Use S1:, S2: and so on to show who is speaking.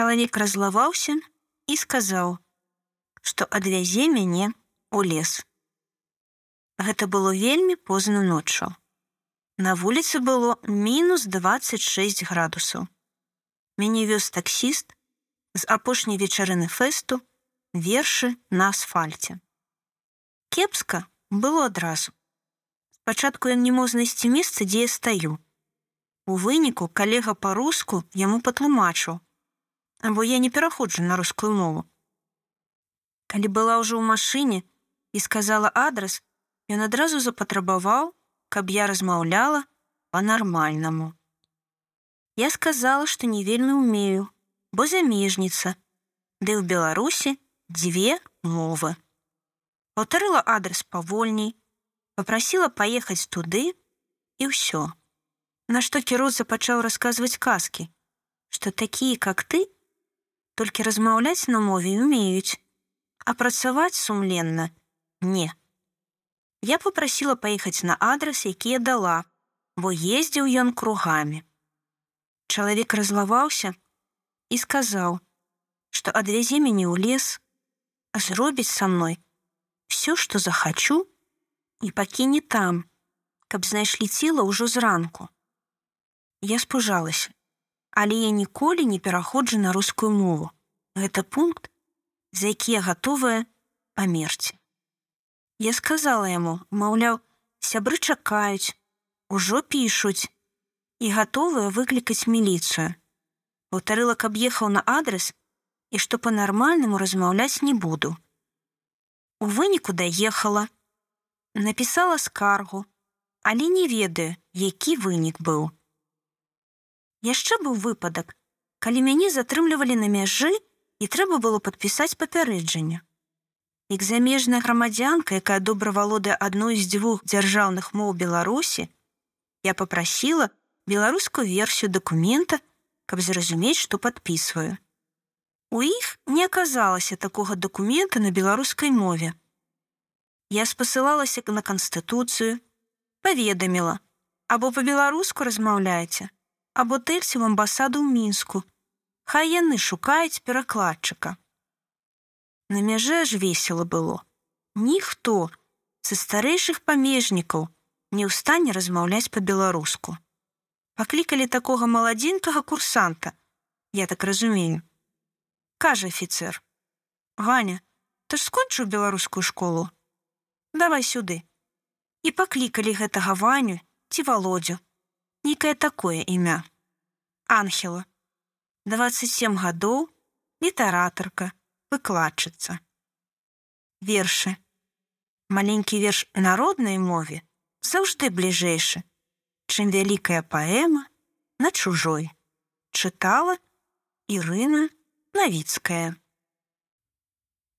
S1: Чалавек разлаваўся і сказаў, што адвязе мяне у лес. Гэта было вельмі позна ноччу. На вуліцы было мінус 26 градусаў. Мяне вёз таксіст з апошняй вечарыны фэсту вершы на асфальце. Кепска было адразу. Спачатку ён не мог знайсці месца, дзе я стаю. У выніку калега па-руску яму патлумачыў, бо я не пераходжу на рускую мову. Калі была ўжо ў машыне і сказала адрас, ён адразу запатрабаваў, каб я размаўляла па-нармальнаму. Я сказала, што не вельмі ўмею, бо замежніца, ды ў Беларусі дзве мовы. Паўтарыла адрас павольней, попрасіла паехаць туды і ўсё. Нашто кіроўца пачаў расказваць казкі, што такія, как ты, толькі размаўляць на мове умеюць, а працаваць сумленна не. Я попрасіла паехаць на адрас, які я дала, бо ездзіў ён кругамі. Чалавек разлаваўся і сказаў, што адвязе мяне ў лес, зробіць са мной все, што захачу і пакіне там, каб знайшлі цела ўжо зранку. Я спужалася, але я ніколі не пераходжу на рускую мову. Гэта пункт, за які я гатовая памерці. Я сказала яму, маўляў, сябры чакаюць, ужо пішуць і гатовыя выклікаць міліцыю. Паўтарыла, каб ехаў на адрес і што па-нармальнаму размаўляць не буду. У выніку даехала, напісала скаргу, але не ведаю, які вынік быў. Яшчэ быў выпадак, калі мяне затрымлівалі на мяжы і трэба было падпісаць папярэджанне. Як замежная грамадзянка, якая добра валодае адной з дзвюх дзяржаўных моў Беларусі, я попрасіла беларускую версію дакумента, каб зразумець, што падпісваю. У іх не аказалася такога дакумента на беларускай мове. Я спасылалася на канстытуцыю, паведаміла, або па-беларуску размаўляеце, або тэльце в амбасаду ў мінску. Хай яны шукаюць перакладчыка. На мяжэ ж весела было. Ніхто са старэйшых памежнікаў не ў стане размаўляць па-беларуску. Паклікалі такога маладзенькага курсанта, я так разумею. Кажа офіцер: « Ганя, ты ж скончыў беларускую школу. Давай сюды. І паклікалі гэтага ваню ці володдзю, Нікае такое імя. Анхела. 27 гадоў, літаратарка, выкладчыца. Вершы. Маленькі верш народнай мове заўжды бліжэйшы, чым вялікая паэма на чужой. Чытала Ірына Навіцкая.